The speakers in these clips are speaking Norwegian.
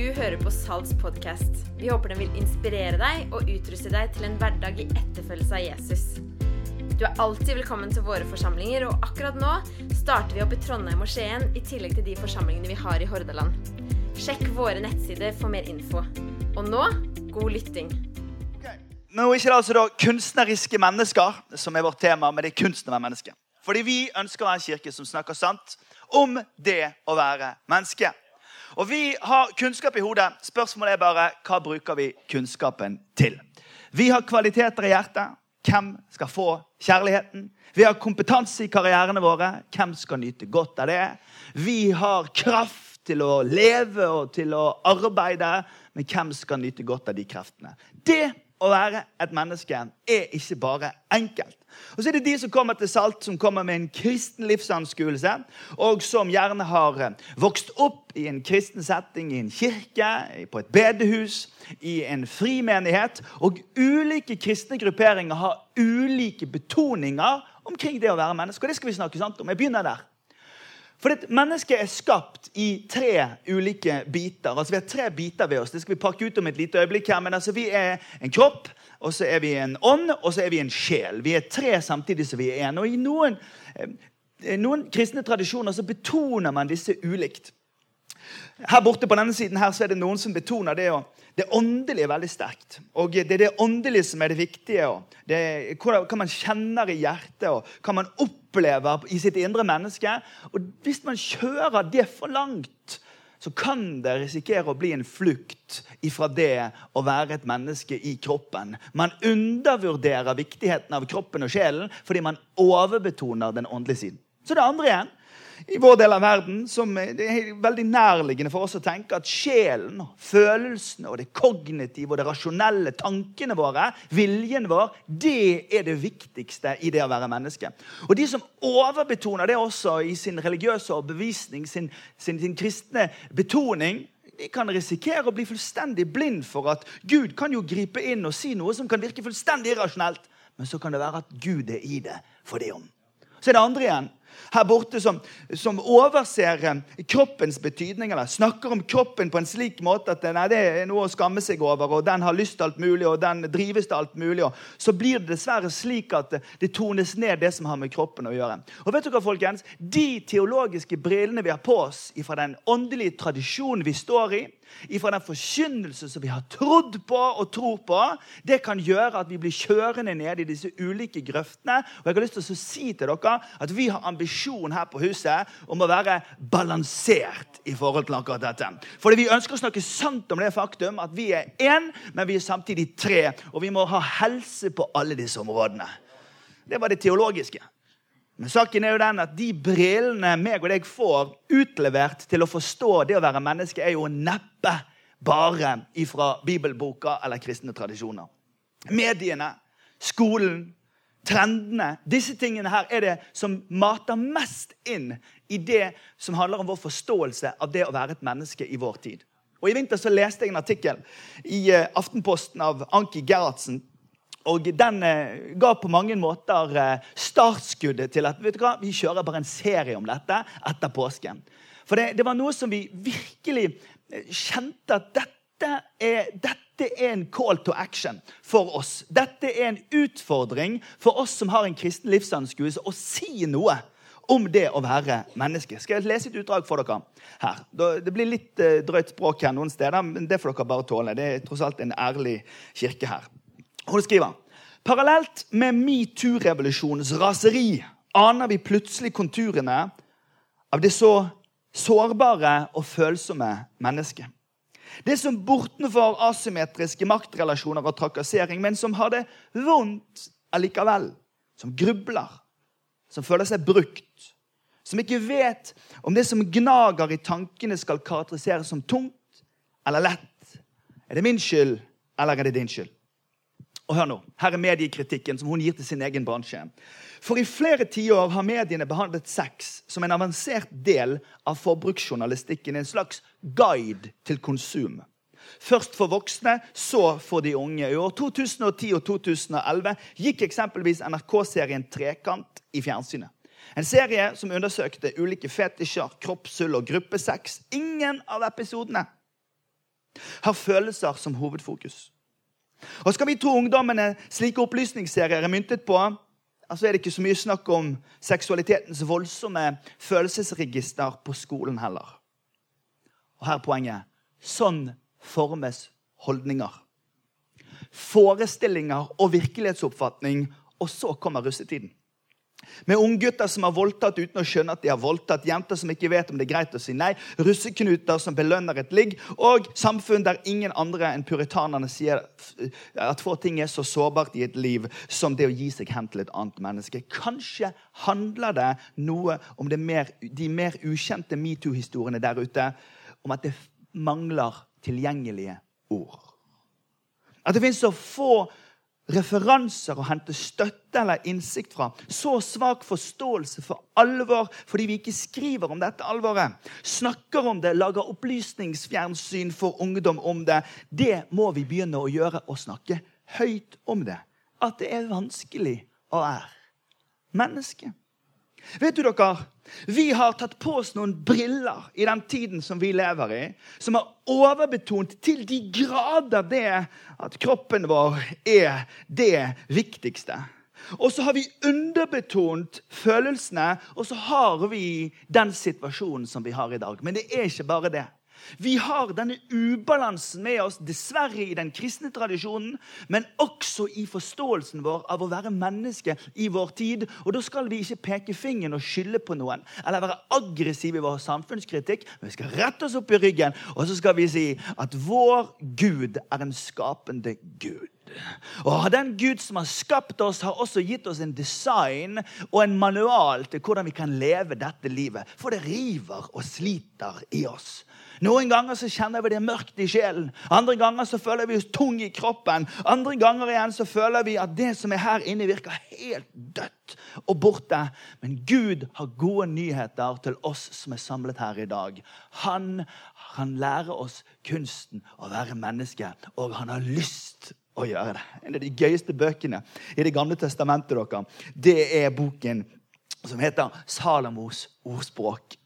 du hører på Salts podkast. Vi håper den vil inspirere deg og utruste deg til en hverdag i etterfølgelse av Jesus. Du er alltid velkommen til våre forsamlinger, og akkurat nå starter vi opp i Trondheim og Skien i tillegg til de forsamlingene vi har i Hordaland. Sjekk våre nettsider for mer info. Og nå god lytting. Nå er ikke det altså da kunstneriske mennesker som er vårt tema, men det er menneske. Fordi vi ønsker å være en kirke som snakker sant om det å være menneske. Og Vi har kunnskap i hodet. Spørsmålet er bare hva bruker vi kunnskapen til. Vi har kvaliteter i hjertet. Hvem skal få kjærligheten? Vi har kompetanse i karrierene våre. Hvem skal nyte godt av det? Vi har kraft til å leve og til å arbeide, men hvem skal nyte godt av de kreftene? Det å være et menneske er ikke bare enkelt. Og så er det de som kommer til Salt, som kommer med en kristen livsanskuelse, og som gjerne har eh, vokst opp i en kristen setting, i en kirke, på et bedehus, i en frimenighet. Og ulike kristne grupperinger har ulike betoninger omkring det å være menneske. Og det skal vi snakke sant om. Jeg begynner der. For Mennesket er skapt i tre ulike biter. Altså Vi har tre biter ved oss. Det skal vi pakke ut om et lite øyeblikk. her, men altså Vi er en kropp, og så er vi en ånd, og så er vi en sjel. Vi er tre samtidig som vi er en. Og I noen, eh, noen kristne tradisjoner så betoner man disse ulikt. Her borte på denne siden her så er det noen som betoner det det åndelige er veldig sterkt. Og Det er det åndelige som er det viktige. Det er hva man kjenner i hjertet, og hva man opplever i sitt indre menneske. Og Hvis man kjører det for langt, så kan det risikere å bli en flukt ifra det å være et menneske i kroppen. Man undervurderer viktigheten av kroppen og sjelen fordi man overbetoner den åndelige siden. Så det andre igjen i vår del av verden som det er veldig nærliggende for oss å tenke at sjelen, følelsene og det kognitive og det rasjonelle, tankene våre, viljen vår, det er det viktigste i det å være menneske. Og De som overbetoner det også i sin religiøse overbevisning, sin, sin, sin kristne betoning, de kan risikere å bli fullstendig blind for at Gud kan jo gripe inn og si noe som kan virke fullstendig irrasjonelt, men så kan det være at Gud er i det for det om. Så er det andre igjen her borte som, som overser eh, kroppens betydning. eller Snakker om kroppen på en slik måte at nei, det er noe å skamme seg over. og Den har lyst til alt mulig, og den drives til alt mulig. og Så blir det dessverre slik at det tones ned det som har med kroppen å gjøre. Og vet dere, folkens, De teologiske brillene vi har på oss fra den åndelige tradisjonen vi står i, ifra den forkynnelse som vi har trodd på og tror på, det kan gjøre at vi blir kjørende ned i disse ulike grøftene. Og jeg har lyst til å si til dere at vi har ambisjon her på huset om å være balansert i forhold til akkurat dette. Fordi vi ønsker å snakke sant om det faktum at vi er én, men vi er samtidig tre. Og vi må ha helse på alle disse områdene. Det var det teologiske. Men saken er jo den at de brillene meg og deg får utlevert til å forstå det å være menneske, er jo neppe bare ifra bibelboka eller kristne tradisjoner. Mediene, skolen, trendene Disse tingene her er det som mater mest inn i det som handler om vår forståelse av det å være et menneske i vår tid. Og I vinter så leste jeg en artikkel i eh, Aftenposten av Anki Gerhardsen og den eh, ga på mange måter eh, startskuddet til at vet du hva, vi kjører bare en serie om dette etter påsken. For det, det var noe som vi virkelig eh, kjente at dette er, dette er en call to action for oss. Dette er en utfordring for oss som har en kristen livsanskuelse, å si noe om det å være menneske. Skal jeg lese et utdrag for dere her? Det blir litt drøyt språk her noen steder, men det får dere bare tåle. Det er tross alt en ærlig kirke her. Hun skriver Parallelt med metoo-revolusjonens raseri aner vi plutselig konturene av det så sårbare og følsomme mennesket. Det som bortenfor asymmetriske maktrelasjoner og trakassering, men som har det vondt allikevel. Som grubler, som føler seg brukt. Som ikke vet om det som gnager i tankene, skal karakteriseres som tungt eller lett. Er det min skyld, eller er det din skyld? Og hør nå, Her er mediekritikken som hun gir til sin egen bransje. For i flere tiår har mediene behandlet sex som en avansert del av forbruksjournalistikken. En slags guide til konsum. Først for voksne, så for de unge. I år 2010 og 2011 gikk eksempelvis NRK-serien Trekant i fjernsynet. En serie som undersøkte ulike fetisjer, kroppshull og gruppesex. Ingen av episodene Har følelser som hovedfokus. Og Skal vi tro ungdommene slike opplysningsserier er myntet på, altså er det ikke så mye snakk om seksualitetens voldsomme følelsesregister på skolen heller. Og her er poenget. Sånn formes holdninger. Forestillinger og virkelighetsoppfatning, og så kommer russetiden. Med unggutter som har voldtatt uten å skjønne at de har voldtatt. Jenter som ikke vet om det er greit å si nei. Russeknuter som belønner et ligg. Og samfunn der ingen andre enn puritanerne sier at få ting er så sårbart i et liv som det å gi seg hen til et annet menneske. Kanskje handler det noe om mer, de mer ukjente metoo-historiene der ute. Om at det mangler tilgjengelige ord. At det finnes så få referanser å hente støtte eller innsikt fra. Så svak forståelse for alvor fordi vi ikke skriver om dette alvoret. Snakker om det, lager opplysningsfjernsyn for ungdom om det. Det må vi begynne å gjøre, og snakke høyt om det. At det er vanskelig å være menneske. Vet du dere, Vi har tatt på oss noen briller i den tiden som vi lever i, som har overbetont til de grader det at kroppen vår er det viktigste. Og så har vi underbetont følelsene, og så har vi den situasjonen som vi har i dag. Men det er ikke bare det. Vi har denne ubalansen med oss, dessverre i den kristne tradisjonen, men også i forståelsen vår av å være menneske i vår tid. Og Da skal vi ikke peke fingeren og skylde på noen eller være aggressive i vår samfunnskritikk. Men vi skal rette oss opp i ryggen og så skal vi si at vår Gud er en skapende Gud. Og Den Gud som har skapt oss, har også gitt oss en design og en manual til hvordan vi kan leve dette livet. For det river og sliter i oss. Noen ganger så kjenner vi det mørkt i sjelen. Andre ganger så føler vi oss tung i kroppen. Andre ganger igjen så føler vi at det som er her inne, virker helt dødt og borte. Men Gud har gode nyheter til oss som er samlet her i dag. Han kan lære oss kunsten å være menneske, og han har lyst å gjøre det. En av de gøyeste bøkene i Det gamle testamentet dere, det er boken som heter Salomos ordspråk.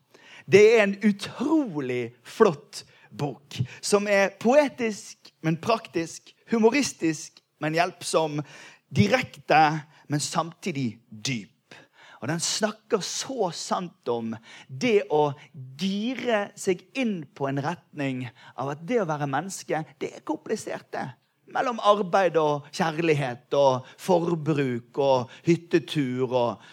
Det er en utrolig flott bok. Som er poetisk, men praktisk. Humoristisk, men hjelpsom. Direkte, men samtidig dyp. Og Den snakker så sant om det å gire seg inn på en retning av at det å være menneske, det er komplisert, det. Mellom arbeid og kjærlighet og forbruk og hyttetur og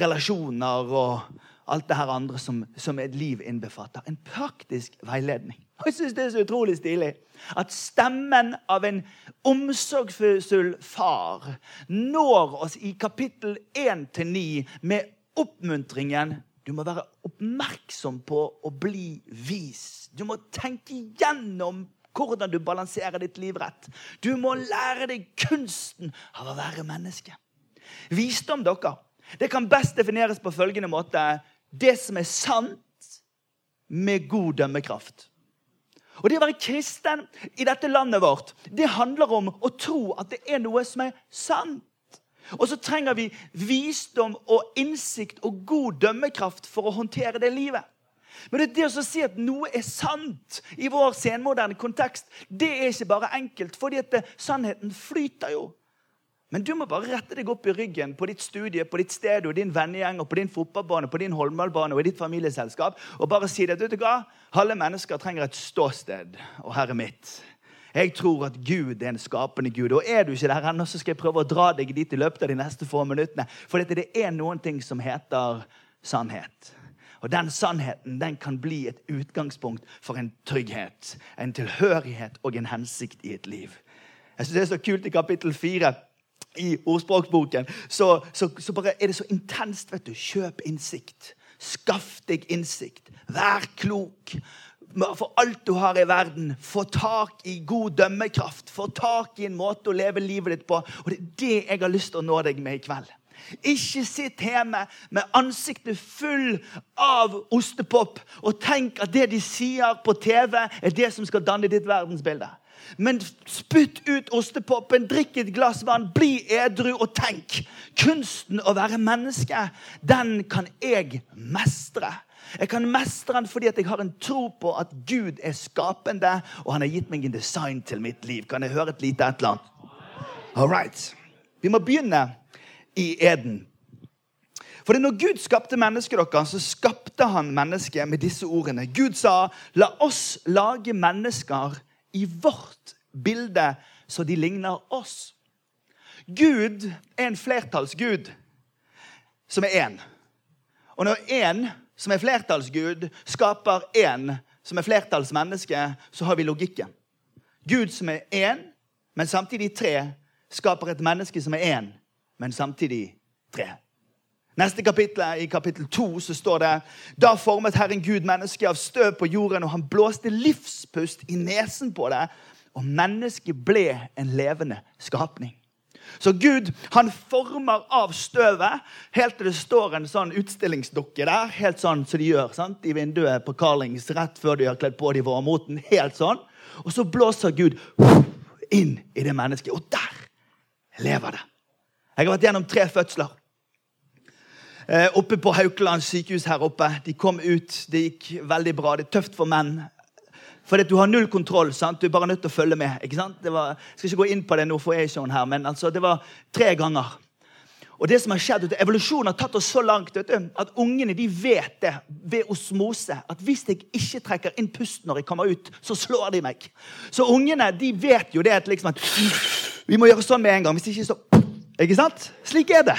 relasjoner og alt det her andre som, som et liv innbefatter. En praktisk veiledning. Og jeg synes Det er så utrolig stilig at stemmen av en omsorgsfull far når oss i kapittel 1-9 med oppmuntringen du må være oppmerksom på å bli vis. Du må tenke gjennom hvordan du balanserer ditt liv rett. Du må lære deg kunsten av å være menneske. Visdom, dere, det kan best defineres på følgende måte det som er sant, med god dømmekraft. Og Det å være kristen i dette landet vårt det handler om å tro at det er noe som er sant. Og så trenger vi visdom og innsikt og god dømmekraft for å håndtere det livet. Men det, det å si at noe er sant i vår senmoderne kontekst, det er ikke bare enkelt. fordi at det, sannheten flyter jo. Men du må bare rette deg opp i ryggen på ditt studie, på ditt sted, og din vennegjeng, og på din fotballbane, på din håndballbane og i ditt familieselskap og bare si det. vet du hva? Alle mennesker trenger et ståsted, og her er mitt. Jeg tror at Gud er en skapende Gud. Og er du ikke der ennå, så skal jeg prøve å dra deg dit i løpet av de neste få minuttene. For det er noen ting som heter sannhet. Og den sannheten den kan bli et utgangspunkt for en trygghet, en tilhørighet og en hensikt i et liv. Jeg synes Det er så kult i kapittel 4 i ordspråksboken, så, så, så, er det så intenst. vet du. Kjøp innsikt. Skaff deg innsikt. Vær klok. For alt du har i verden, få tak i god dømmekraft. Få tak i en måte å leve livet ditt på. Og det er det jeg har lyst til å nå deg med i kveld. Ikke sitt hjemme med ansiktet full av ostepop og tenk at det de sier på TV, er det som skal danne ditt verdensbilde. Men spytt ut ostepopen, drikk et glass vann, bli edru og tenk. Kunsten å være menneske, den kan jeg mestre. Jeg kan mestre den fordi jeg har en tro på at Gud er skapende, og han har gitt meg en design til mitt liv. Kan jeg høre et lite et eller annet? All right. Vi må begynne i Eden. For når Gud skapte mennesket, dere, så skapte han mennesket med disse ordene. Gud sa, 'La oss lage mennesker i vårt bilde, så de ligner oss'. Gud er en flertallsgud som er én. Og når én som er flertallsgud, skaper én som er flertallsmenneske, så har vi logikken. Gud som er én, men samtidig tre, skaper et menneske som er én, men samtidig tre. Neste kapittel, I kapittel to så står det Da formet Herren Gud mennesket av støv på jorden, og han blåste livspust i nesen på det, og mennesket ble en levende skapning. Så Gud han former av støvet helt til det står en sånn utstillingsdukke der. Helt sånn som de gjør sant? i vinduet på Carlings rett før de har kledd på de vårmoten. Helt sånn. Og så blåser Gud inn i det mennesket, og der lever det. Jeg har vært gjennom tre fødsler. Eh, oppe på Haukeland sykehus her oppe. De kom ut, det gikk veldig bra. Det er tøft for menn. For du har null kontroll. sant? Du er bare nødt til å følge med. ikke sant? Var, jeg skal ikke gå inn på det nå, for jeg sånn her, men altså, det var tre ganger. Og det som har skjedd, Evolusjonen har tatt oss så langt du, at ungene de vet det ved osmose. At hvis jeg ikke trekker inn pust når jeg kommer ut, så slår de meg. Så ungene de vet jo det at, liksom, at vi må gjøre sånn med en gang. Hvis ikke så Ikke sant? Slik er det.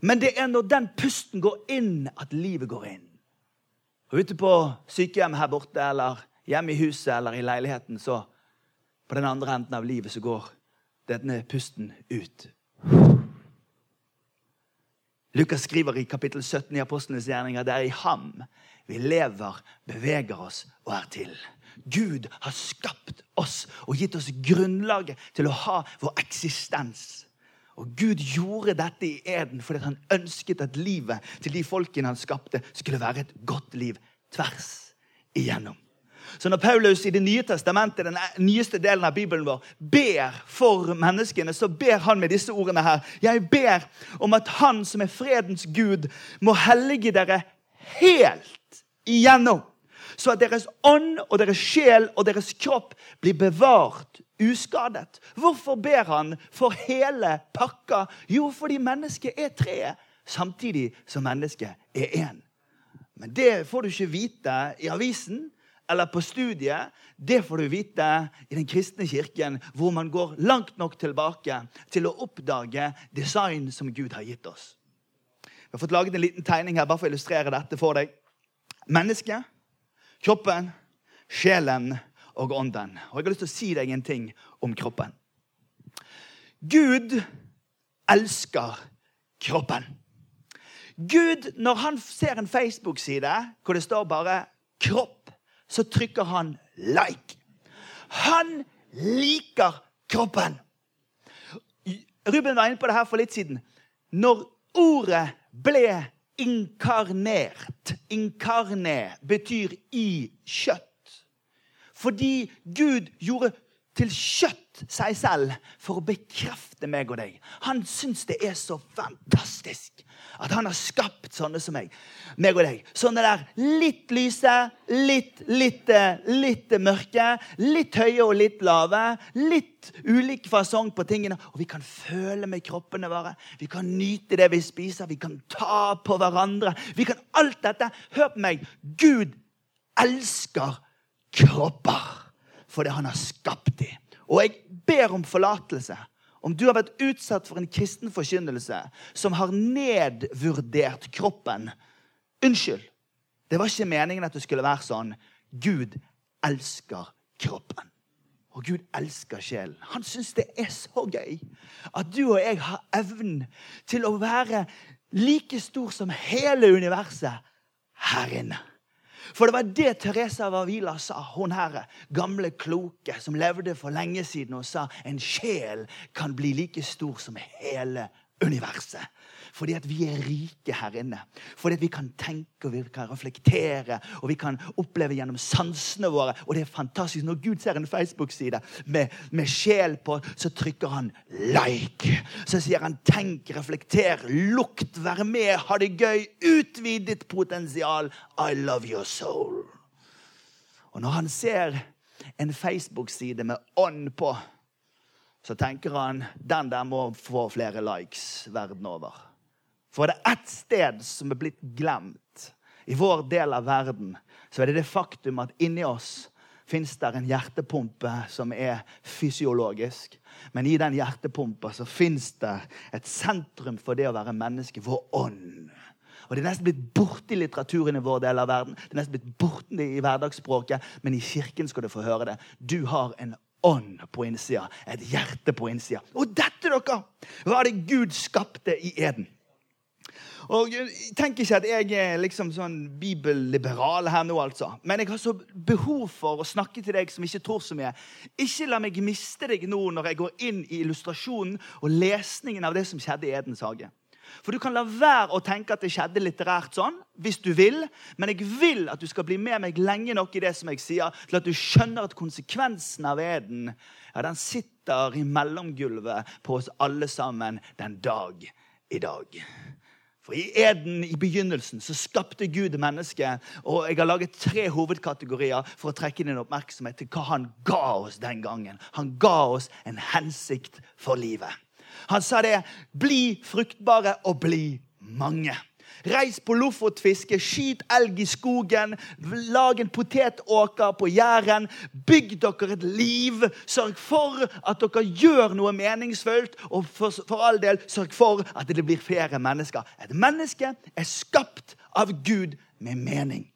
Men det er når den pusten går inn, at livet går inn. Og ute på sykehjemmet her borte eller hjemme i huset eller i leiligheten, så på den andre enden av livet så går denne pusten ut. Lukas skriver i kapittel 17 i Apostlenes gjerninger det er i ham vi lever, beveger oss og er til. Gud har skapt oss og gitt oss grunnlaget til å ha vår eksistens. Og Gud gjorde dette i Eden fordi han ønsket at livet til de folkene han skapte, skulle være et godt liv tvers igjennom. Så når Paulus i Det nye testamentet, den nyeste delen av Bibelen vår, ber for menneskene, så ber han med disse ordene her. Jeg ber om at Han som er fredens Gud, må hellige dere helt igjennom. Så at deres ånd og deres sjel og deres kropp blir bevart uskadet. Hvorfor ber han for hele pakka? Jo, fordi mennesket er treet, samtidig som mennesket er én. Men det får du ikke vite i avisen eller på studiet, det får du vite i den kristne kirken, hvor man går langt nok tilbake til å oppdage design som Gud har gitt oss. Vi har fått laget en liten tegning her bare for å illustrere dette for deg. Mennesket, kroppen, sjelen og ånden. Og Jeg har lyst til å si deg en ting om kroppen. Gud elsker kroppen. Gud, når han ser en Facebook-side hvor det står bare 'kropp', så trykker han 'like'. Han liker kroppen. Ruben var inne på det her for litt siden. Når ordet ble inkarnert Inkarne betyr i kjøtt. Fordi Gud gjorde til kjøtt seg selv for å bekrefte meg og deg. Han syns det er så fantastisk at han har skapt sånne som meg. meg og deg. Sånne der litt lyse, litt, litt, litt mørke, litt høye og litt lave. Litt ulik fasong på tingene. Og vi kan føle med kroppene våre. Vi kan nyte det vi spiser. Vi kan ta på hverandre. Vi kan alt dette. Hør på meg. Gud elsker kropper fordi han har skapt dem. Og jeg ber om forlatelse om du har vært utsatt for en kristen forkynnelse som har nedvurdert kroppen. Unnskyld. Det var ikke meningen at det skulle være sånn. Gud elsker kroppen. Og Gud elsker sjelen. Han syns det er så gøy at du og jeg har evnen til å være like stor som hele universet her inne. For det var det Teresa Vavila sa, hun her gamle kloke som levde for lenge siden og sa en sjel kan bli like stor som hele universet. Fordi at vi er rike her inne. Fordi at vi kan tenke og vi kan reflektere og vi kan oppleve gjennom sansene våre. Og det er fantastisk. Når Gud ser en Facebook-side med, med, sjel på, så trykker han 'like'. Så sier han 'tenk, reflekter, lukt, vær med, ha det gøy'. Utvid ditt potensial. I love your soul. Og når han ser en Facebook-side med ånd på, så tenker han den der må få flere likes verden over. For det er det ett sted som er blitt glemt i vår del av verden, så er det det faktum at inni oss fins det en hjertepumpe som er fysiologisk. Men i den hjertepumpa så fins det et sentrum for det å være menneske, vår ånd. Og Det er nesten blitt borte i litteraturen i vår del av verden. Det er nesten blitt borte i hverdagsspråket, Men i kirken skal du få høre det. Du har en ånd på innsida, et hjerte på innsida. Og dette, dere, var det Gud skapte i Eden. Og Tenk ikke at jeg er liksom sånn bibelliberal her nå, altså. Men jeg har så behov for å snakke til deg som ikke tror så mye. Ikke la meg miste deg nå når jeg går inn i illustrasjonen og lesningen av det som skjedde i Edens hage. For du kan la være å tenke at det skjedde litterært sånn, hvis du vil. Men jeg vil at du skal bli med meg lenge nok i det som jeg sier, til at du skjønner at konsekvensen av eden ja, den sitter i mellomgulvet på oss alle sammen den dag i dag. For I eden i begynnelsen så skapte Gud mennesket. Og jeg har laget tre hovedkategorier for å trekke din oppmerksomhet til hva han ga oss den gangen. Han ga oss en hensikt for livet. Han sa det 'bli fruktbare og bli mange'. Reis på lofotfiske, skyt elg i skogen, lag en potetåker på Jæren. Bygg dere et liv. Sørg for at dere gjør noe meningsfullt. Og for, for all del, sørg for at det blir flere mennesker. Et menneske er skapt av Gud med mening.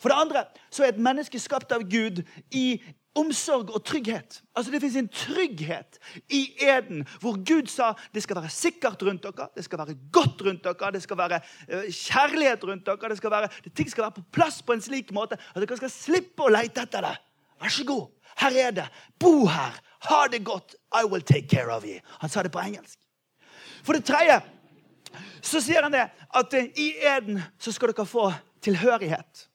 For det andre så er et menneske skapt av Gud i omsorg og trygghet. Altså Det fins en trygghet i eden hvor Gud sa det skal være sikkert rundt dere, det skal være godt rundt dere, det skal være uh, kjærlighet rundt dere. det skal være, Ting skal være på plass på en slik måte at dere skal slippe å lete etter det. Vær så god, her er det. Bo her. Ha det godt. I will take care of you. Han sa det på engelsk. For det tredje så sier han det at uh, i eden så skal dere få tilhørighet.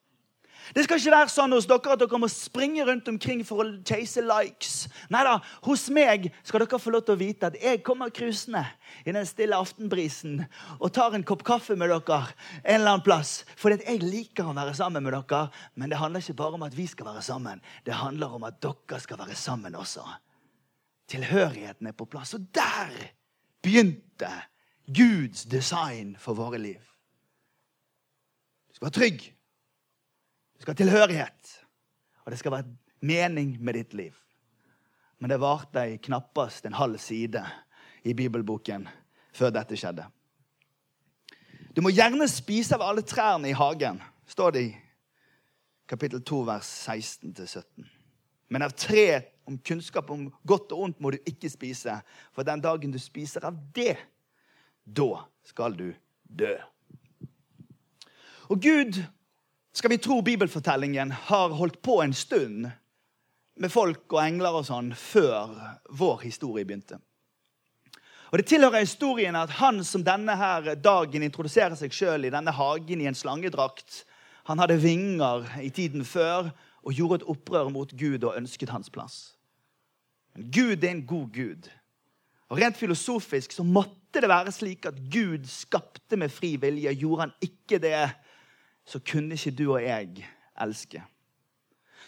Det skal ikke være sånn hos dere at dere må springe rundt omkring for å chase likes. Nei da, hos meg skal dere få lov til å vite at jeg kommer cruisende i den stille aftenbrisen og tar en kopp kaffe med dere en eller annen plass. Fordi jeg liker å være sammen med dere, men det handler ikke bare om at vi skal være sammen. Det handler om at dere skal være sammen også. Tilhørigheten er på plass. Og der begynte Guds design for våre liv. Du skal være trygg. Du skal ha tilhørighet. Og det skal være mening med ditt liv. Men det varte i knappast en halv side i bibelboken før dette skjedde. Du må gjerne spise av alle trærne i hagen, står det i kapittel 2, vers 16-17. Men av tre om kunnskap om godt og ondt må du ikke spise, for den dagen du spiser av det, da skal du dø. Og Gud skal vi tro bibelfortellingen, har holdt på en stund med folk og engler og sånn før vår historie begynte. Og Det tilhører historien at han som denne her dagen introduserer seg sjøl i denne hagen i en slangedrakt, han hadde vinger i tiden før og gjorde et opprør mot Gud og ønsket hans plass. Men Gud er en god Gud. Og Rent filosofisk så måtte det være slik at Gud skapte med fri vilje. Gjorde han ikke det, så kunne ikke du og jeg elske.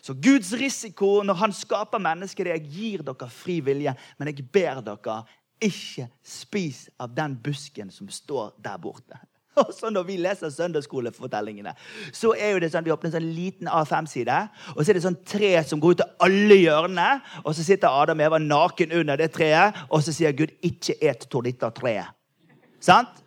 Så Guds risiko når han skaper mennesker, det er jeg gir dere fri vilje, men jeg ber dere ikke spis av den busken som står der borte. Og så Når vi leser søndagsskolefortellingene, så er jo det sånn, vi åpner en sånn liten A5-side. Og så er det sånn tre som går ut av alle hjørnene. Og så sitter Adam og Eva naken under det treet, og så sier Gud 'ikke et treet». Sant?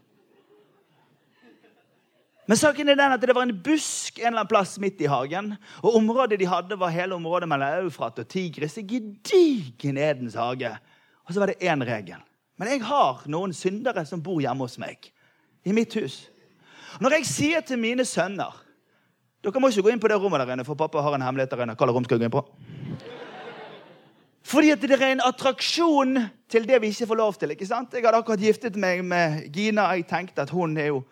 Men saken er den at det var en busk en eller annen plass midt i hagen. Og området de hadde, var hele området mellom Eufrat og Tigris. En gedigen Edens hage. Og så var det én regel. Men jeg har noen syndere som bor hjemme hos meg. I mitt hus. Når jeg sier til mine sønner Dere må ikke gå inn på det rommet der inne, for pappa har en hemmelighet der inne. Hva rom skal jeg gå inn på? Fordi at det er en attraksjon til det vi ikke får lov til. ikke sant? Jeg hadde akkurat giftet meg med Gina. Jeg tenkte at hun er jo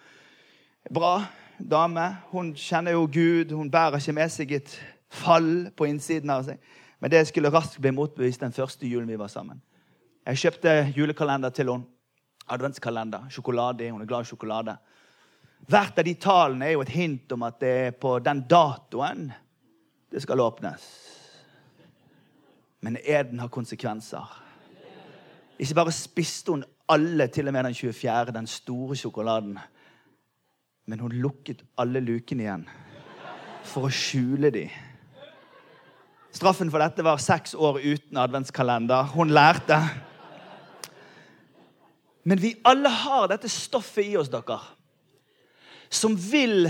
bra dame. Hun kjenner jo Gud. Hun bærer ikke med seg et fall på innsiden av seg. Men det skulle raskt bli motbevist den første julen vi var sammen. Jeg kjøpte julekalender til henne. Adventskalender. Sjokolade. Hun er glad i sjokolade. Hvert av de tallene er jo et hint om at det er på den datoen det skal åpnes. Men eden har konsekvenser. Ikke bare spiste hun alle, til og med den 24., den store sjokoladen. Men hun lukket alle lukene igjen for å skjule dem. Straffen for dette var seks år uten adventskalender. Hun lærte. Men vi alle har dette stoffet i oss, dere, som vil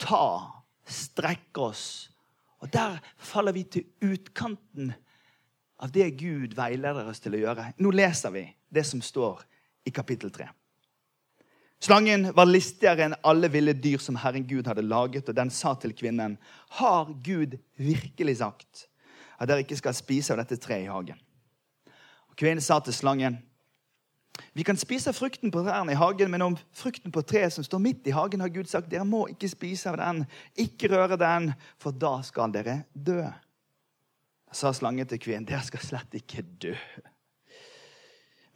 ta, strekke oss. Og der faller vi til utkanten av det Gud veileder oss til å gjøre. Nå leser vi det som står i kapittel 3. Slangen var listigere enn alle ville dyr som Herren Gud hadde laget, og den sa til kvinnen, har Gud virkelig sagt at dere ikke skal spise av dette treet i hagen? Og Kvinnen sa til slangen, vi kan spise frukten på trærne i hagen, men om frukten på treet som står midt i hagen, har Gud sagt, dere må ikke spise av den, ikke røre den, for da skal dere dø. Da sa slangen til kvinnen, dere skal slett ikke dø.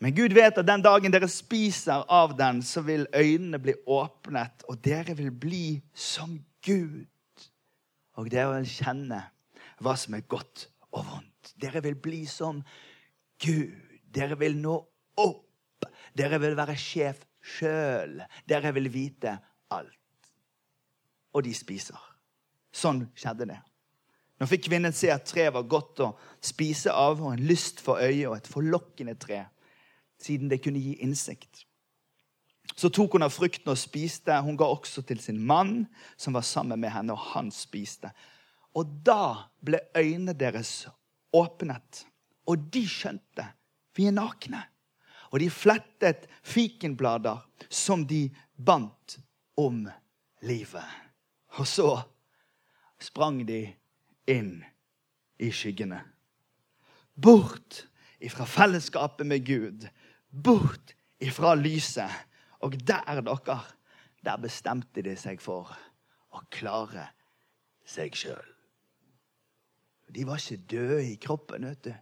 Men Gud vet at den dagen dere spiser av den, så vil øynene bli åpnet, og dere vil bli som Gud. Og dere vil kjenne hva som er godt og vondt. Dere vil bli som Gud. Dere vil nå opp. Dere vil være sjef sjøl. Dere vil vite alt. Og de spiser. Sånn skjedde det. Nå fikk kvinnen se at treet var godt å spise av, og en lyst for øyet og et forlokkende tre siden det kunne gi innsikt. Så tok hun av frukten og spiste. Hun ga også til sin mann, som var sammen med henne, og han spiste. Og da ble øynene deres åpnet, og de skjønte vi er nakne. Og de flettet fikenblader som de bandt om livet. Og så sprang de inn i skyggene. Bort ifra fellesskapet med Gud bort ifra lyset. Og der, dere, der bestemte de seg for å klare seg sjøl. De var ikke døde i kroppen, vet du.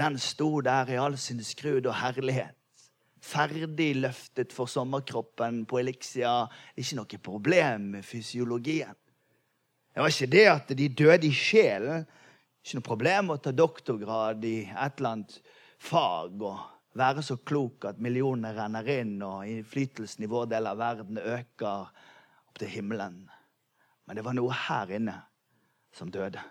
Den sto der i all sin skrud og herlighet. Ferdig løftet for sommerkroppen på Elixia. Ikke noe problem med fysiologien. Det var ikke det at de døde i sjelen. Ikke noe problem å ta doktorgrad i et eller annet fag. og være så klok at millionene renner inn, og innflytelsen i vår del av verden øker opp til himmelen. Men det var noe her inne som døde.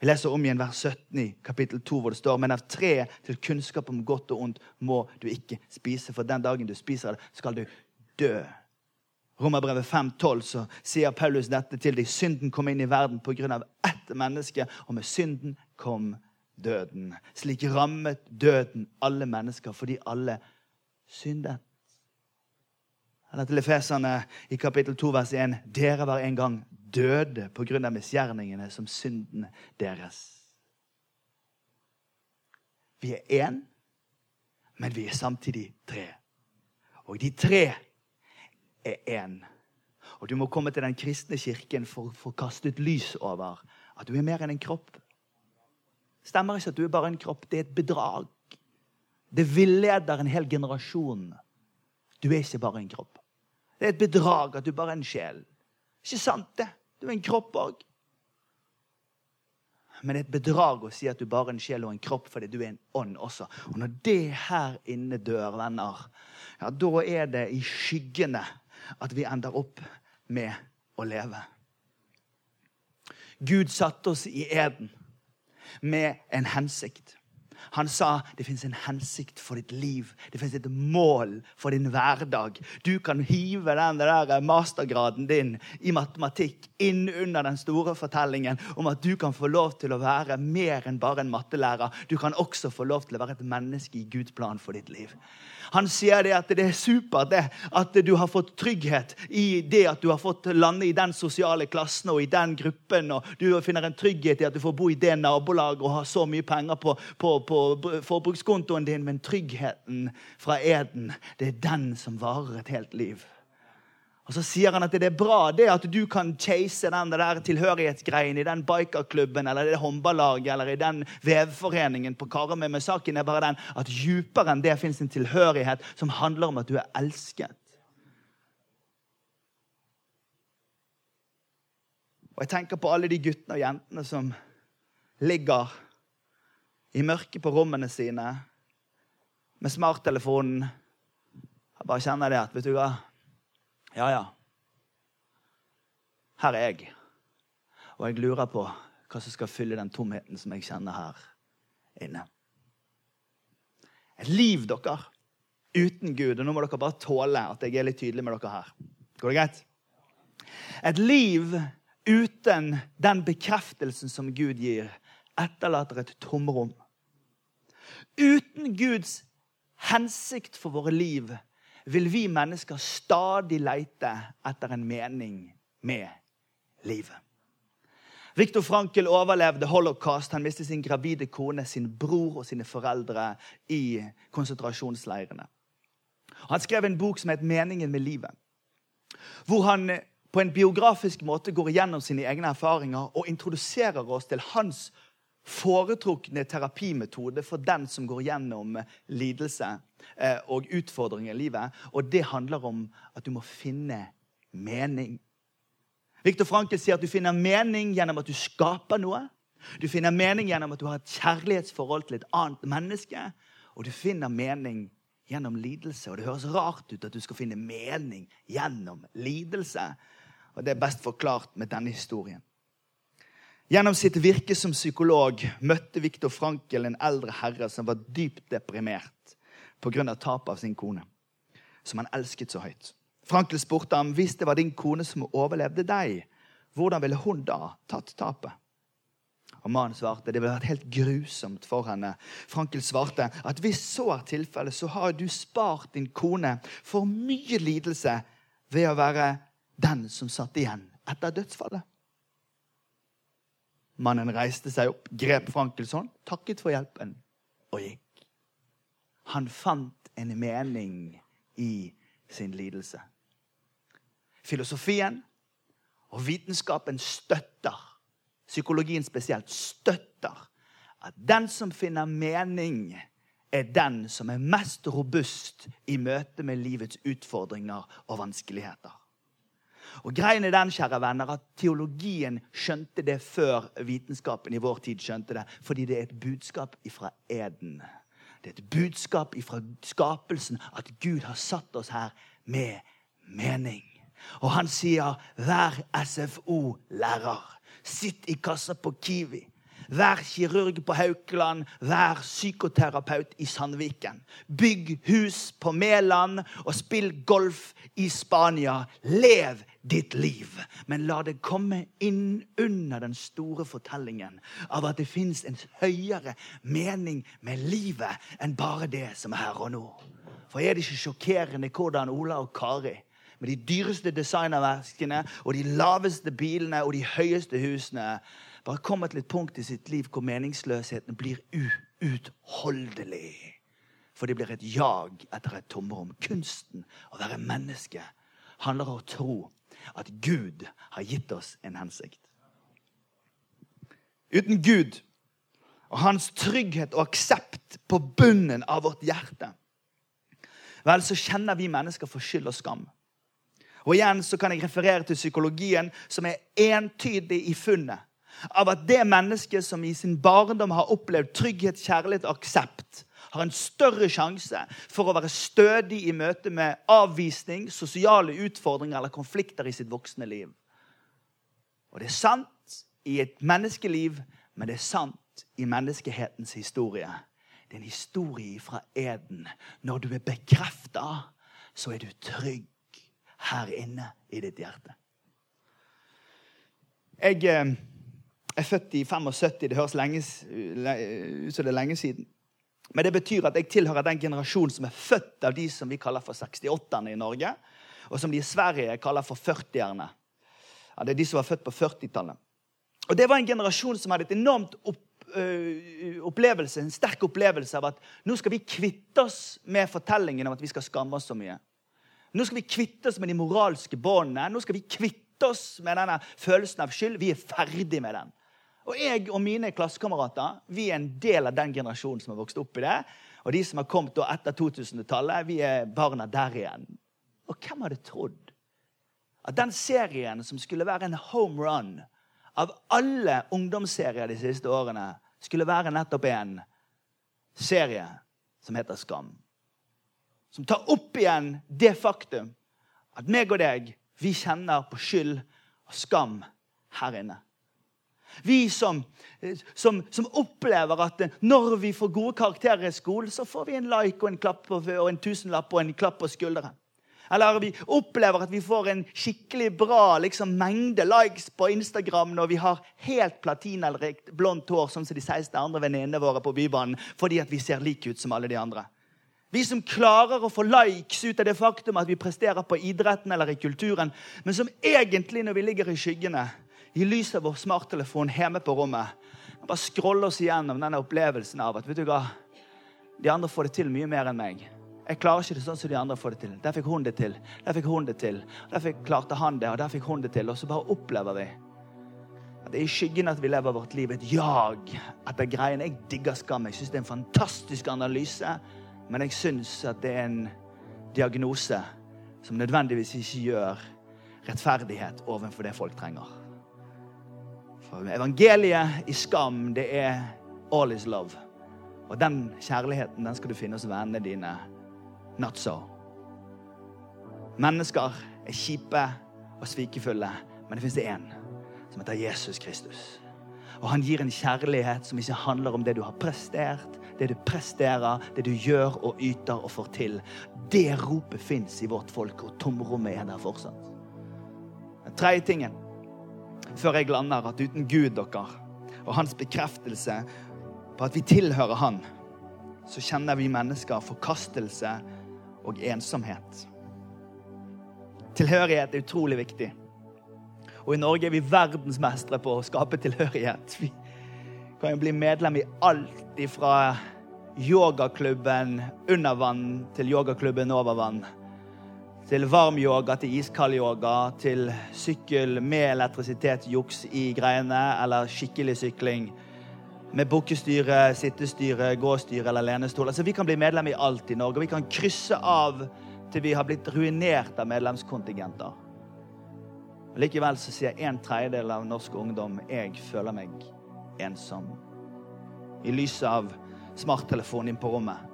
Vi leser om igjen vers 17 i kapittel 2, hvor det står Men av tre til kunnskap om godt og ondt må du ikke spise, for den dagen du spiser det, skal du dø. Romerbrevet 5,12 så sier Paulus dette til deg. Synden kom inn i verden pga. ett menneske, og med synden kom døden. Slik rammet døden alle mennesker fordi alle syndet. Eller til Efeserne i kapittel 2 vers 1.: Dere var en gang døde på grunn av misgjerningene som synden deres. Vi er én, men vi er samtidig tre. Og de tre er én. Og du må komme til den kristne kirken for, å kaste kastet lys over at du er mer enn en kropp. Stemmer ikke at du er bare en kropp. Det er et bedrag. Det villeder en hel generasjon. Du er ikke bare en kropp. Det er et bedrag at du bare er en sjel. Ikke sant, det? Du er en kropp òg. Men det er et bedrag å si at du bare er en sjel og en kropp fordi du er en ånd også. Og når det her inne dør, venner, ja, da er det i skyggene at vi ender opp med å leve. Gud satte oss i eden med en hensikt. Han sa det fins en hensikt for ditt liv. Det fins et mål for din hverdag. Du kan hive den der mastergraden din i matematikk inn under den store fortellingen om at du kan få lov til å være mer enn bare en mattelærer. Du kan også få lov til å være et menneske i Guds plan for ditt liv. Han sier det at det er supert det, at du har fått trygghet i det at du har fått lande i den sosiale klassen og i den gruppen. og Du finner en trygghet i at du får bo i det nabolaget og ha så mye penger på, på, på forbrukskontoen din. Men tryggheten fra eden, det er den som varer et helt liv. Og Så sier han at det er bra det at du kan chase den der tilhørighetsgreien i den bikerklubben eller det håndballaget eller i den vevforeningen på Karmøy. Men saken er bare den at djupere enn det fins en tilhørighet som handler om at du er elsket. Og Jeg tenker på alle de guttene og jentene som ligger i mørket på rommene sine med smarttelefonen. Jeg bare kjenner det at vet du hva? Ja, ja. Her er jeg. Og jeg lurer på hva som skal fylle den tomheten som jeg kjenner her inne. Et liv, dere, uten Gud. Og nå må dere bare tåle at jeg er litt tydelig med dere her. Går det greit? Et liv uten den bekreftelsen som Gud gir, etterlater et tomrom. Uten Guds hensikt for våre liv vil vi mennesker stadig leite etter en mening med livet. Viktor Frankel overlevde holocaust. Han mistet sin gravide kone, sin bror og sine foreldre i konsentrasjonsleirene. Han skrev en bok som het 'Meningen med livet', hvor han på en biografisk måte går igjennom sine egne erfaringer og introduserer oss til hans foretrukne terapimetode for den som går gjennom lidelse eh, og utfordringer i livet. Og det handler om at du må finne mening. Viktor Frankel sier at du finner mening gjennom at du skaper noe. Du finner mening gjennom at du har et kjærlighetsforhold til et annet menneske. Og du finner mening gjennom lidelse. Og det høres rart ut at du skal finne mening gjennom lidelse. Og det er best forklart med denne historien. Gjennom sitt virke som psykolog møtte Viktor Frankel en eldre herre som var dypt deprimert pga. tapet av sin kone, som han elsket så høyt. Frankel spurte ham hvis det var din kone som overlevde deg, hvordan ville hun da tatt tapet? Og Mannen svarte det ville vært helt grusomt for henne. Frankel svarte at hvis så er tilfellet, så har du spart din kone for mye lidelse ved å være den som satt igjen etter dødsfallet. Mannen reiste seg opp, grep Frankels hånd, takket for hjelpen og gikk. Han fant en mening i sin lidelse. Filosofien og vitenskapen støtter, psykologien spesielt, støtter at den som finner mening, er den som er mest robust i møte med livets utfordringer og vanskeligheter. Og greien er den, kjære venner, at Teologien skjønte det før vitenskapen i vår tid skjønte det. Fordi det er et budskap ifra eden. Det er et budskap ifra skapelsen at Gud har satt oss her med mening. Og han sier, 'Vær SFO-lærer. Sitt i kassa på Kiwi. Vær kirurg på Haukeland, vær psykoterapeut i Sandviken. Bygg hus på Mæland og spill golf i Spania. Lev ditt liv. Men la det komme inn under den store fortellingen av at det fins en høyere mening med livet enn bare det som er her og nå. For er det ikke sjokkerende hvordan Ola og Kari med de dyreste designerverkene og de laveste bilene og de høyeste husene bare kommer til et punkt i sitt liv hvor meningsløsheten blir uutholdelig. For det blir et jag etter et tomrom. Kunsten å være menneske handler om å tro at Gud har gitt oss en hensikt. Uten Gud og hans trygghet og aksept på bunnen av vårt hjerte, vel, så kjenner vi mennesker for skyld og skam. Og igjen så kan jeg referere til psykologien, som er entydig i funnet av at det mennesket som i sin barndom har opplevd trygghet, kjærlighet og aksept, har en større sjanse for å være stødig i møte med avvisning, sosiale utfordringer eller konflikter i sitt voksne liv. Og det er sant i et menneskeliv, men det er sant i menneskehetens historie. Det er en historie fra Eden. Når du er bekrefta, så er du trygg her inne i ditt hjerte. Jeg eh, er født i 75. Det høres ut som det er lenge siden. Men det betyr at jeg tilhører den generasjonen som er født av de som vi kaller for 68-erne i Norge, og som de i Sverige kaller for 40-erne. Ja, det er de som var født på 40-tallet. Og Det var en generasjon som hadde et enormt opp, øh, opplevelse, en sterk opplevelse av at nå skal vi kvitte oss med fortellingen om at vi skal skamme oss så mye. Nå skal vi kvitte oss med de moralske båndene. Nå skal vi kvitte oss med denne følelsen av skyld. Vi er ferdig med den. Og jeg og mine klassekamerater vi er en del av den generasjonen som har vokst opp i det. Og de som har kommet etter 2000-tallet, vi er barna der igjen. Og hvem hadde trodd at den serien som skulle være en home run av alle ungdomsserier de siste årene, skulle være nettopp en serie som heter Skam? Som tar opp igjen det faktum at meg og deg, vi kjenner på skyld og skam her inne. Vi som, som, som, opplever at når vi får gode karakterer i skolen, så får vi en like og en, klapp på, og en tusenlapp og en klapp på skulderen. Eller vi opplever at vi får en skikkelig bra liksom, mengde likes på Instagram når vi har helt platinarikt blondt hår, sånn som de 16 andre venninnene våre på Bybanen, fordi at vi ser like ut som alle de andre. Vi som klarer å få likes ut av det faktum at vi presterer på idretten eller i kulturen, men som egentlig, når vi ligger i skyggene, i lys av vår smarttelefon hjemme på rommet bare scrolle oss igjennom denne opplevelsen av at vet du hva, de andre får det til mye mer enn meg. Jeg klarer ikke det sånn som de andre får det til. Der fikk hun det til. Der fikk hun det til. Der fikk, klarte han det, og der fikk hun det til. Og så bare opplever vi at det er i skyggen at vi lever vårt liv. Et jag etter greiene. Jeg digger skam. Jeg syns det er en fantastisk analyse. Men jeg syns at det er en diagnose som nødvendigvis ikke gjør rettferdighet overfor det folk trenger. For evangeliet i skam, det er all is love. Og den kjærligheten den skal du finne hos vennene dine. Not so. Mennesker er kjipe og svikefulle, men det fins én som heter Jesus Kristus. Og han gir en kjærlighet som ikke handler om det du har prestert, det du presterer, det du gjør og yter og får til. Det ropet fins i vårt folk, og tomrommet er der fortsatt. Den tredje tingen før jeg lander, at uten Gud dere, og hans bekreftelse på at vi tilhører Han, så kjenner vi mennesker forkastelse og ensomhet. Tilhørighet er utrolig viktig. Og i Norge er vi verdensmestere på å skape tilhørighet. Vi kan jo bli medlem i alt fra yogaklubben under vann til yogaklubben over vann. Til varm yoga, til iskald yoga, til sykkel med elektrisitet, juks i greiene, eller skikkelig sykling. Med bukkestyre, sittestyre, gåstyre eller lenestol. Altså, vi kan bli medlem i alt i Norge. Vi kan krysse av til vi har blitt ruinert av medlemskontingenter. Likevel så sier en tredjedel av norsk ungdom jeg føler meg ensom. I lyset av smarttelefonen inn på rommet.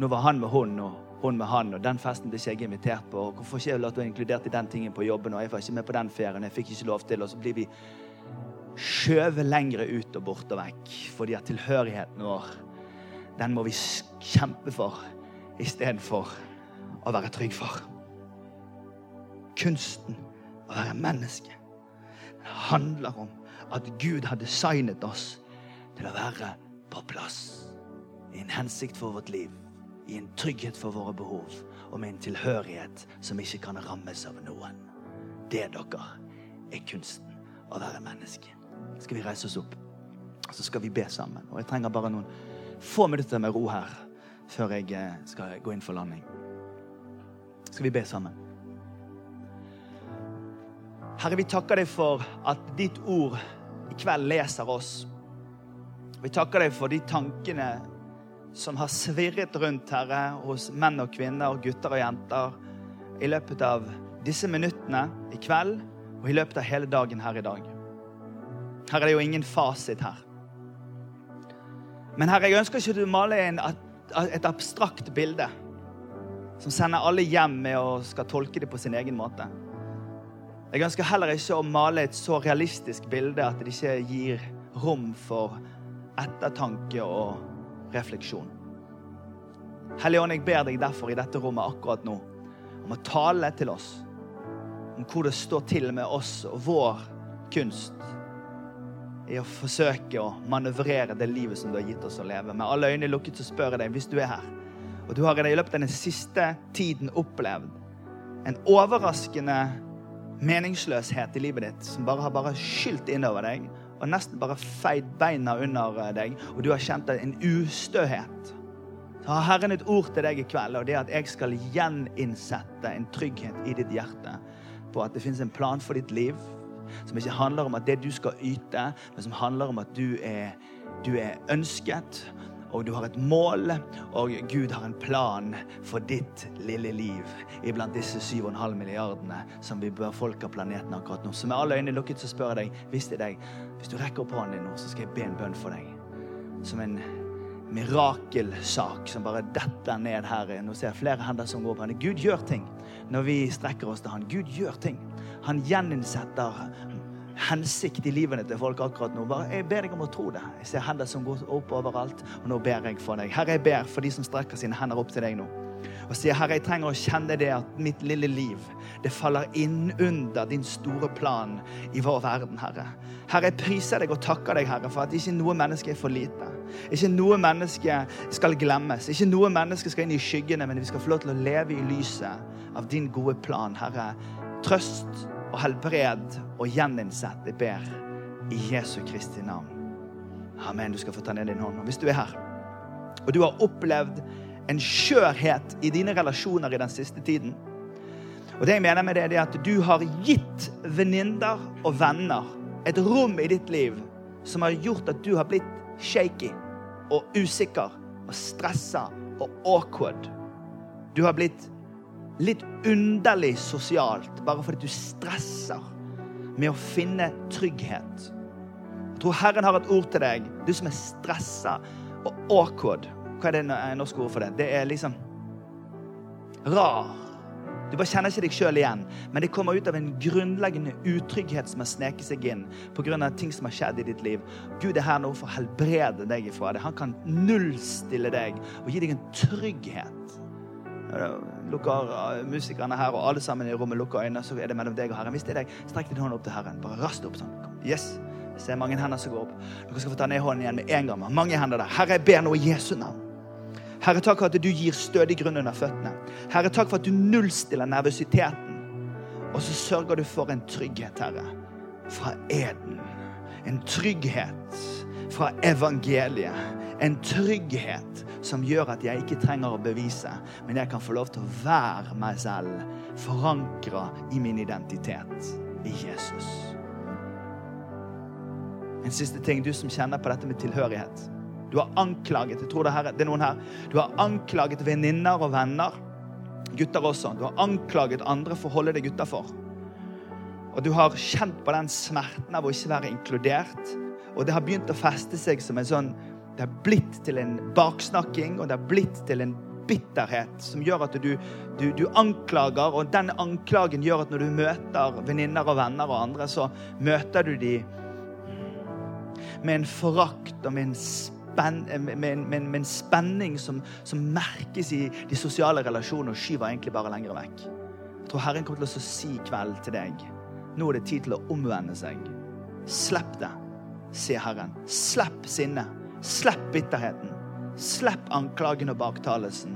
Nå var han med hun, og hun med han, og den festen ble ikke jeg invitert på. og Hvorfor ikke jeg å inkludert i den tingen på jobben, og jeg var ikke med på den ferien, jeg fikk ikke lov til, og så blir vi skjøvet lengre ut og bort og vekk. Fordi at tilhørigheten vår, den må vi kjempe for istedenfor å være trygg for. Kunsten å være menneske den handler om at Gud har designet oss til å være på plass i en hensikt for vårt liv i en trygghet for våre behov og med en tilhørighet som ikke kan rammes av noen. Det, dere, er kunsten å være menneske. Skal vi reise oss opp, så skal vi be sammen. Og jeg trenger bare noen få minutter med ro her før jeg eh, skal gå inn for landing. Skal vi be sammen? Herre, vi takker deg for at ditt ord i kveld leser oss. Vi takker deg for de tankene som har svirret rundt, Herre, hos menn og kvinner, gutter og jenter, i løpet av disse minuttene i kveld og i løpet av hele dagen her i dag. Her er det jo ingen fasit her. Men herre, jeg ønsker ikke du maler en, et abstrakt bilde som sender alle hjem med å skal tolke det på sin egen måte. Jeg ønsker heller ikke å male et så realistisk bilde at det ikke gir rom for ettertanke og refleksjon. Hellige Ånd, jeg ber deg derfor i dette rommet akkurat nå om å tale til oss om hvor det står til med oss og vår kunst i å forsøke å manøvrere det livet som du har gitt oss å leve. Med alle øyne lukket så spør jeg deg, hvis du er her, og du har i løpet av den siste tiden opplevd en overraskende meningsløshet i livet ditt som bare har bare skylt innover deg og nesten bare feid beina under deg, og du har kjent en ustøhet, så har Herren et ord til deg i kveld, og det er at jeg skal gjeninnsette en trygghet i ditt hjerte på at det finnes en plan for ditt liv som ikke handler om at det du skal yte, men som handler om at du er, du er ønsket, og du har et mål, og Gud har en plan for ditt lille liv iblant disse 7,5 milliardene som vi bør folke planeten akkurat nå. Så med alle øynene lukket så spør jeg deg, hvis det er deg, hvis du rekker opp hånden din nå, så skal jeg be en bønn for deg. Som en mirakelsak som bare detter ned her. Nå ser jeg flere hender som går opp. Gud gjør ting når vi strekker oss til Han. Gud gjør ting. Han gjeninnsetter hensikt i livene til folk akkurat nå. Bare, jeg ber deg om å tro det. Jeg ser hender som går opp overalt, og nå ber jeg for deg. Herre, jeg ber for de som strekker sine hender opp til deg nå. Og sier, Herre, jeg trenger å kjenne det at mitt lille liv, det faller inn under din store plan i vår verden, Herre. Herre, jeg priser deg og takker deg, Herre, for at ikke noe menneske er for lite. Ikke noe menneske skal glemmes. Ikke noe menneske skal inn i skyggene, men vi skal få lov til å leve i lyset av din gode plan, Herre. Trøst og helbred og gjeninnsett. Jeg ber i Jesu Kristi navn. Amen. Du skal få ta ned din hånd. Og hvis du er her, og du har opplevd en skjørhet i dine relasjoner i den siste tiden Og det jeg mener med det, er at du har gitt venninner og venner et rom i ditt liv som har gjort at du har blitt shaky og usikker og stressa og awkward. Du har blitt litt underlig sosialt bare fordi du stresser med å finne trygghet. Jeg tror Herren har et ord til deg, du som er stressa og awkward. Hva er det norske ord for det? Det er liksom rar. Du bare kjenner ikke deg sjøl igjen, men det kommer ut av en grunnleggende utrygghet som har sneket seg inn pga. ting som har skjedd i ditt liv. Gud er her nå for å helbrede deg ifra det. Han kan nullstille deg og gi deg en trygghet. Lukker uh, musikerne her, og alle sammen i rommet lukker øynene, så er det mellom deg og Herren. Hvis det er deg, strekk din hånd opp til Herren. Bare rast opp sånn. Yes. Jeg ser mange hender som går opp. Dere skal få ta ned hånden igjen med en gang. Mange hender der. Herre, jeg ber nå i Jesu navn. Herre, takk for at du gir stødig grunn under føttene. Herre, takk for at du nullstiller nervøsiteten. Og så sørger du for en trygghet, Herre, fra eden. En trygghet fra evangeliet. En trygghet som gjør at jeg ikke trenger å bevise, men jeg kan få lov til å være meg selv, forankra i min identitet i Jesus. En siste ting, du som kjenner på dette med tilhørighet. Du har anklaget jeg tror det, her, det er noen her, du har anklaget venninner og venner, gutter også. Du har anklaget andre for å holde deg utafor. Og du har kjent på den smerten av å ikke være inkludert. Og det har begynt å feste seg som en sånn Det er blitt til en baksnakking, og det er blitt til en bitterhet som gjør at du, du, du, anklager, og den anklagen gjør at når du møter venninner og venner og andre, så møter du de med en forakt og med en spenn, med, med, med, en spenning som, som, merkes i de sosiale relasjonene, og skyver egentlig bare lenger vekk. Jeg tror Herren kommer til å si kveld til deg nå er det tid til å omvende seg. Slipp det, sier Herren. Slipp sinnet. Slipp bitterheten. Slipp anklagen og baktalelsen.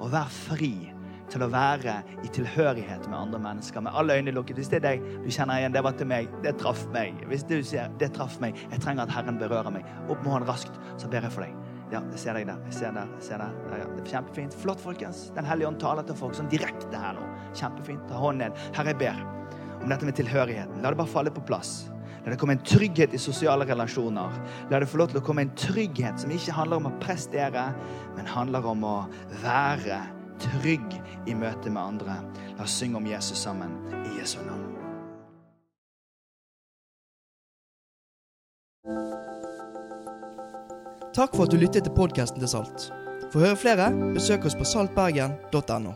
Og vær fri til å være i tilhørighet med andre mennesker. Med alle øyne lukket. Hvis det er deg du kjenner igjen, det var til meg, det traff meg. Hvis du sier det traff meg, jeg trenger at Herren berører meg, opp med hånden raskt, så ber jeg for deg. Ja, jeg ser deg der. jeg ser der, jeg ser der. Ja, ja. Det er Kjempefint. Flott, folkens. Den hellige ånd taler til folk sånn direkte her nå. Kjempefint. Ta hånden ned. Herre, jeg ber om dette med tilhørigheten. La det bare falle på plass. La det komme en trygghet i sosiale relasjoner. La det få lov til å komme en trygghet som ikke handler om å prestere, men handler om å være trygg i møte med andre. La oss synge om Jesus sammen i Jesu navn. Takk for at du lyttet til podkasten til Salt. For å høre flere, besøk oss på saltbergen.no.